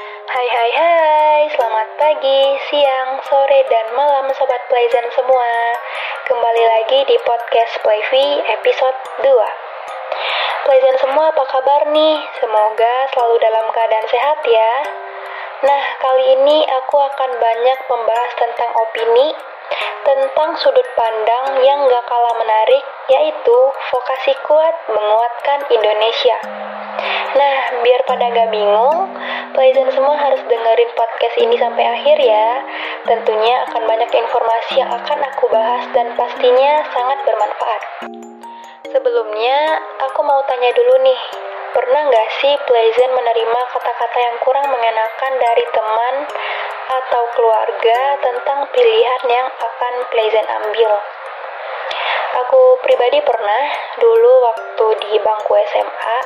Hai hai hai, selamat pagi, siang, sore, dan malam Sobat Playzen semua Kembali lagi di podcast Playvi episode 2 Playzen semua apa kabar nih? Semoga selalu dalam keadaan sehat ya Nah, kali ini aku akan banyak membahas tentang opini tentang sudut pandang yang gak kalah menarik, yaitu vokasi kuat menguatkan Indonesia. Nah, biar pada gak bingung, Playzen semua harus dengerin podcast ini sampai akhir ya. Tentunya akan banyak informasi yang akan aku bahas dan pastinya sangat bermanfaat. Sebelumnya, aku mau tanya dulu nih, pernah nggak sih Playzen menerima kata-kata yang kurang mengenakan dari teman atau keluarga tentang pilihan yang akan Playzen ambil? Aku pribadi pernah dulu waktu di bangku SMA,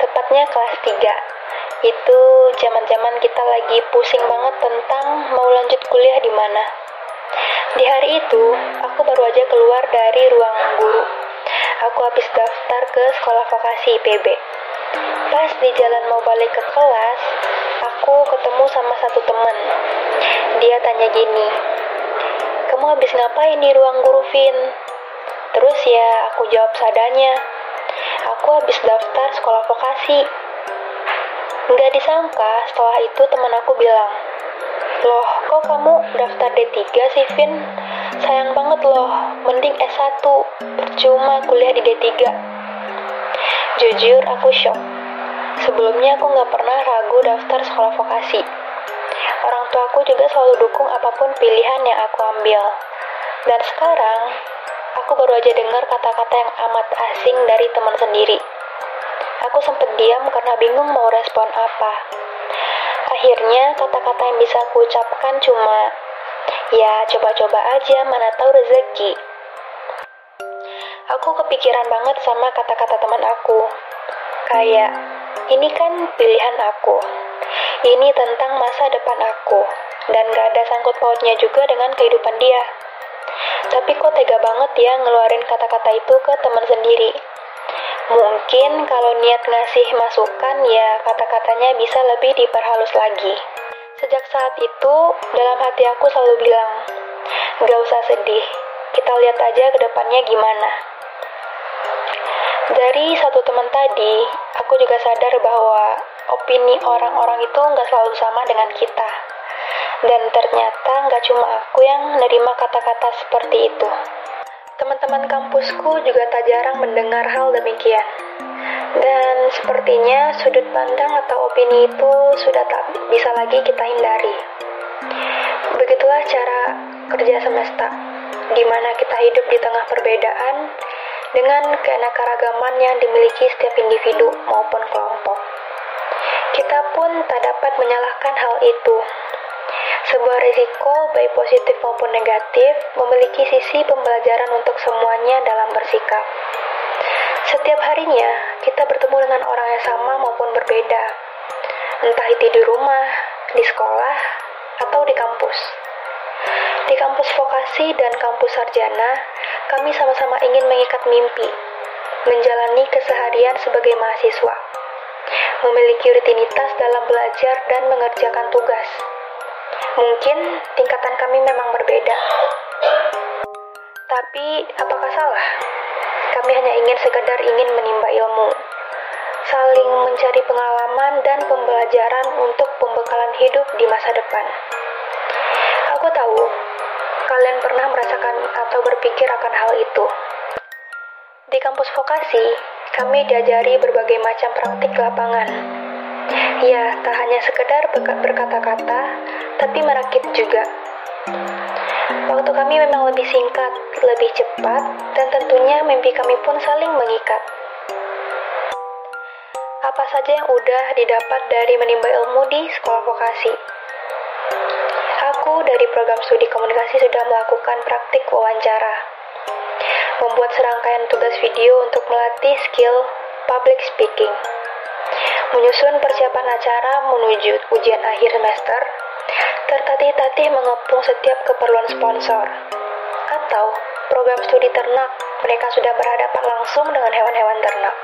tepatnya kelas 3. Itu zaman-zaman kita lagi pusing banget tentang mau lanjut kuliah di mana. Di hari itu, aku baru aja keluar dari ruang guru. Aku habis daftar ke sekolah vokasi IPB. Pas di jalan mau balik ke kelas, aku ketemu sama satu temen. Dia tanya gini, kamu habis ngapain di ruang guru, Vin? Terus ya, aku jawab sadanya, aku habis daftar sekolah vokasi. Nggak disangka, setelah itu teman aku bilang, Loh, kok kamu daftar D3 sih, Vin? Sayang banget loh, mending S1, percuma kuliah di D3. Jujur, aku shock. Sebelumnya aku nggak pernah ragu daftar sekolah vokasi. Orang tua aku juga selalu dukung apa pun pilihan yang aku ambil. Dan sekarang, aku baru aja dengar kata-kata yang amat asing dari teman sendiri. Aku sempat diam karena bingung mau respon apa. Akhirnya, kata-kata yang bisa aku ucapkan cuma, ya coba-coba aja mana tahu rezeki. Aku kepikiran banget sama kata-kata teman aku. Kayak, ini kan pilihan aku. Ini tentang masa depan aku. Dan gak ada sangkut pautnya juga dengan kehidupan dia. Tapi kok tega banget ya ngeluarin kata-kata itu ke teman sendiri. Mungkin kalau niat ngasih masukan ya kata-katanya bisa lebih diperhalus lagi. Sejak saat itu, dalam hati aku selalu bilang, gak usah sedih, kita lihat aja ke depannya gimana. Dari satu teman tadi, aku juga sadar bahwa opini orang-orang itu nggak selalu sama dengan kita. Dan ternyata nggak cuma aku yang menerima kata-kata seperti itu. Teman-teman kampusku juga tak jarang mendengar hal demikian. Dan sepertinya sudut pandang atau opini itu sudah tak bisa lagi kita hindari. Begitulah cara kerja semesta, di mana kita hidup di tengah perbedaan dengan keanekaragaman yang dimiliki setiap individu maupun kelompok. Kita pun tak dapat menyalahkan hal itu. Sebuah risiko, baik positif maupun negatif, memiliki sisi pembelajaran untuk semuanya dalam bersikap. Setiap harinya, kita bertemu dengan orang yang sama maupun berbeda. Entah itu di rumah, di sekolah, atau di kampus. Di kampus vokasi dan kampus sarjana, kami sama-sama ingin mengikat mimpi, menjalani keseharian sebagai mahasiswa, memiliki rutinitas dalam belajar dan mengerjakan tugas. Mungkin tingkatan kami memang berbeda. Tapi, apakah salah? Kami hanya ingin sekedar ingin menimba ilmu, saling mencari pengalaman dan pembelajaran untuk pembekalan hidup di masa depan. Aku tahu, kalian pernah merasakan atau berpikir akan hal itu. Di kampus vokasi, kami diajari berbagai macam praktik lapangan. Ya, tak hanya sekedar berkata-kata, tapi merakit juga. Waktu kami memang lebih singkat, lebih cepat, dan tentunya mimpi kami pun saling mengikat. Apa saja yang udah didapat dari menimba ilmu di sekolah vokasi? Aku dari program studi komunikasi sudah melakukan praktik wawancara, membuat serangkaian tugas video untuk melatih skill public speaking, menyusun persiapan acara menuju ujian akhir semester, tertatih-tatih mengepung setiap keperluan sponsor, atau program studi ternak, mereka sudah berhadapan langsung dengan hewan-hewan ternak.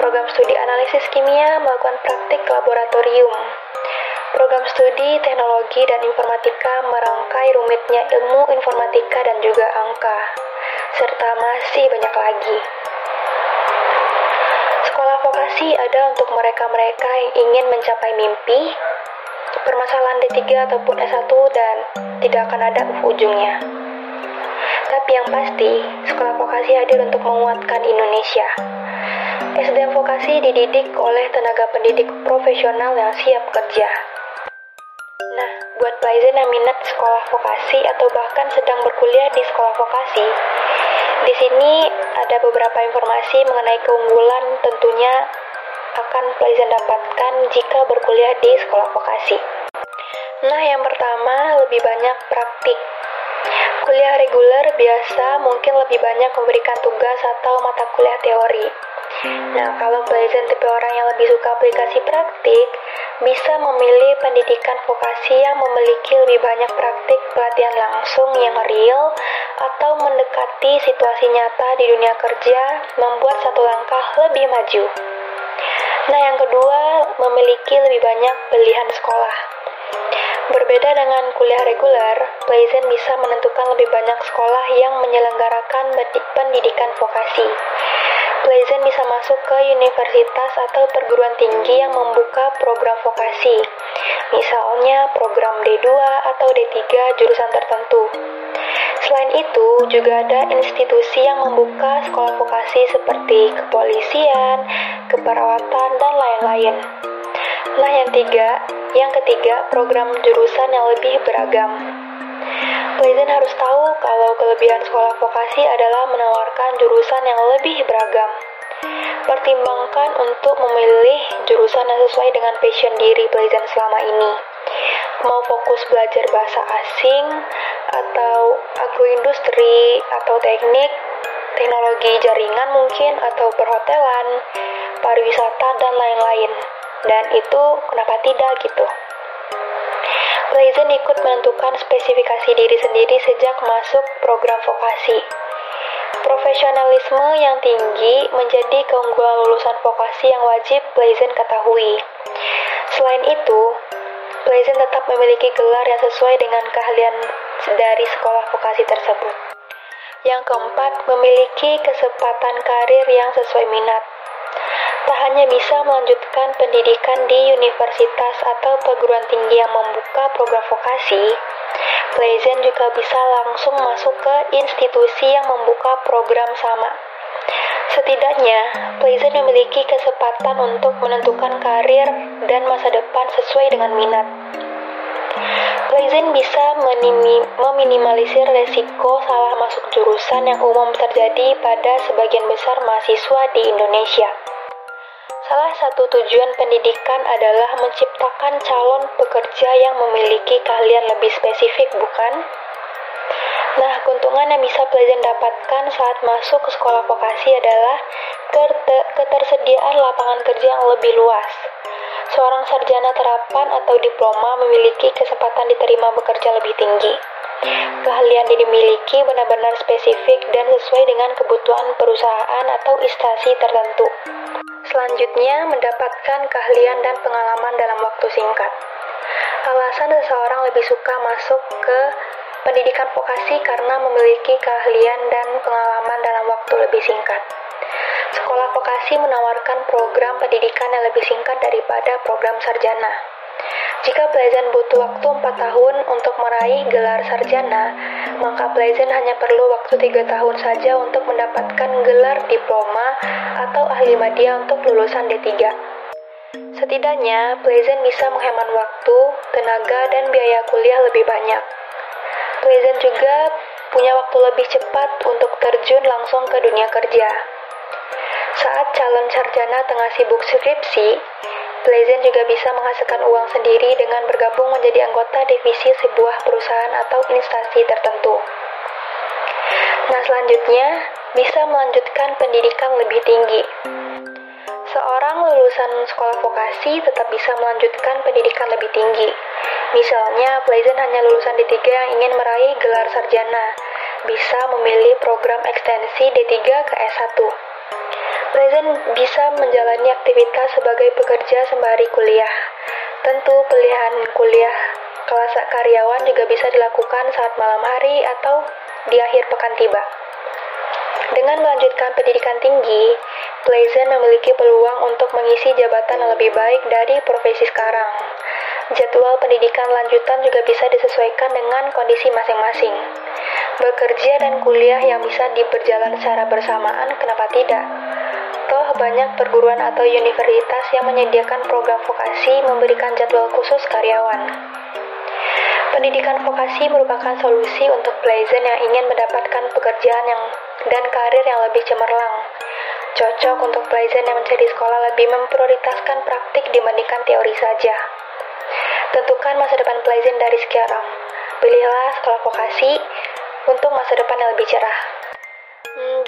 Program studi analisis kimia melakukan praktik laboratorium, Program studi teknologi dan informatika merangkai rumitnya ilmu informatika dan juga angka, serta masih banyak lagi. Vokasi ada untuk mereka-mereka yang ingin mencapai mimpi, permasalahan D3 ataupun S1 dan tidak akan ada ujungnya. Tapi yang pasti, sekolah vokasi hadir untuk menguatkan Indonesia. SDM vokasi dididik oleh tenaga pendidik profesional yang siap kerja. Nah, buat pelajar yang minat sekolah vokasi atau bahkan sedang berkuliah di sekolah vokasi, di sini ada beberapa informasi mengenai keunggulan tentunya akan pelajar dapatkan jika berkuliah di sekolah vokasi. Nah, yang pertama lebih banyak praktik. Kuliah reguler biasa mungkin lebih banyak memberikan tugas atau mata kuliah teori. Nah, kalau pelajar tipe orang yang lebih suka aplikasi praktik, bisa memilih pendidikan vokasi yang memiliki lebih banyak praktik pelatihan langsung yang real atau mendekati situasi nyata di dunia kerja, membuat satu langkah lebih maju. Nah, yang kedua, memiliki lebih banyak pilihan sekolah. Berbeda dengan kuliah reguler, Pleasant bisa menentukan lebih banyak sekolah yang menyelenggarakan pendidikan vokasi. Pleasant bisa masuk ke universitas atau perguruan tinggi yang membuka program vokasi, misalnya program D2 atau D3 jurusan tertentu. Selain itu, juga ada institusi yang membuka sekolah vokasi seperti kepolisian, keperawatan, dan lain-lain. Nah, yang tiga, yang ketiga, program jurusan yang lebih beragam. Pleasant harus tahu kalau kelebihan sekolah vokasi adalah menawarkan jurusan yang lebih beragam. Pertimbangkan untuk memilih jurusan yang sesuai dengan passion diri Pleasant selama ini. Mau fokus belajar bahasa asing, atau agroindustri, atau teknik, teknologi jaringan mungkin, atau perhotelan, pariwisata, dan lain-lain. Dan itu kenapa tidak gitu. Pleasant ikut menentukan spesifikasi diri sendiri sejak masuk program vokasi. Profesionalisme yang tinggi menjadi keunggulan lulusan vokasi yang wajib Pleasant ketahui. Selain itu, Pleasant tetap memiliki gelar yang sesuai dengan keahlian dari sekolah vokasi tersebut. Yang keempat, memiliki kesempatan karir yang sesuai minat tak hanya bisa melanjutkan pendidikan di universitas atau perguruan tinggi yang membuka program vokasi, Pleasant juga bisa langsung masuk ke institusi yang membuka program sama. Setidaknya, Pleasant memiliki kesempatan untuk menentukan karir dan masa depan sesuai dengan minat. Pleasant bisa meminimalisir resiko salah masuk jurusan yang umum terjadi pada sebagian besar mahasiswa di Indonesia. Salah satu tujuan pendidikan adalah menciptakan calon pekerja yang memiliki keahlian lebih spesifik, bukan? Nah, keuntungan yang bisa pelajar dapatkan saat masuk ke sekolah vokasi adalah ketersediaan lapangan kerja yang lebih luas. Seorang sarjana terapan atau diploma memiliki kesempatan diterima bekerja lebih tinggi. Keahlian yang dimiliki benar-benar spesifik dan sesuai dengan kebutuhan perusahaan atau instansi tertentu. Selanjutnya, mendapatkan keahlian dan pengalaman dalam waktu singkat. Alasan seseorang lebih suka masuk ke pendidikan vokasi karena memiliki keahlian dan pengalaman dalam waktu lebih singkat. Sekolah vokasi menawarkan program pendidikan yang lebih singkat daripada program sarjana. Jika pelajar butuh waktu 4 tahun untuk meraih gelar sarjana, maka pelajar hanya perlu waktu 3 tahun saja untuk mendapatkan gelar diploma atau ahli media untuk lulusan D3. Setidaknya, pelajar bisa menghemat waktu, tenaga, dan biaya kuliah lebih banyak. Pelajar juga punya waktu lebih cepat untuk terjun langsung ke dunia kerja. Saat calon sarjana tengah sibuk skripsi, Pleasant juga bisa menghasilkan uang sendiri dengan bergabung menjadi anggota divisi sebuah perusahaan atau instansi tertentu. Nah, selanjutnya bisa melanjutkan pendidikan lebih tinggi. Seorang lulusan sekolah vokasi tetap bisa melanjutkan pendidikan lebih tinggi. Misalnya, Pleasant hanya lulusan D3 yang ingin meraih gelar sarjana, bisa memilih program ekstensi D3 ke S1. Pleasant bisa menjalani aktivitas sebagai pekerja sembari kuliah. Tentu pilihan kuliah kelas karyawan juga bisa dilakukan saat malam hari atau di akhir pekan tiba. Dengan melanjutkan pendidikan tinggi, Pleasant memiliki peluang untuk mengisi jabatan yang lebih baik dari profesi sekarang. Jadwal pendidikan lanjutan juga bisa disesuaikan dengan kondisi masing-masing. Bekerja dan kuliah yang bisa diberjalan secara bersamaan, kenapa tidak? Toh banyak perguruan atau universitas yang menyediakan program vokasi memberikan jadwal khusus karyawan. Pendidikan vokasi merupakan solusi untuk Pleasant yang ingin mendapatkan pekerjaan yang dan karir yang lebih cemerlang. Cocok untuk Pleasant yang menjadi sekolah lebih memprioritaskan praktik dibandingkan teori saja. Tentukan masa depan Pleasant dari sekarang. Pilihlah sekolah vokasi untuk masa depan yang lebih cerah.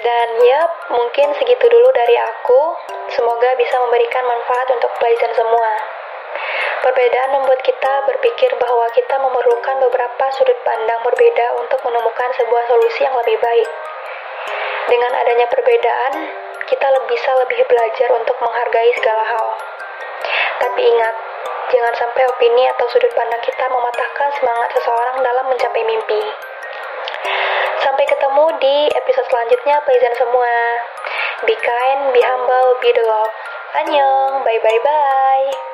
Dan ya, mungkin segitu dulu dari aku. Semoga bisa memberikan manfaat untuk Pleasant semua. Perbedaan membuat kita berpikir bahwa kita memerlukan beberapa sudut pandang berbeda untuk menemukan sebuah solusi yang lebih baik. Dengan adanya perbedaan, kita bisa lebih belajar untuk menghargai segala hal. Tapi ingat, jangan sampai opini atau sudut pandang kita mematahkan semangat seseorang dalam mencapai mimpi. Sampai ketemu di episode selanjutnya, pleasant semua. Be kind, be humble, be the love. Annyeong, bye bye bye.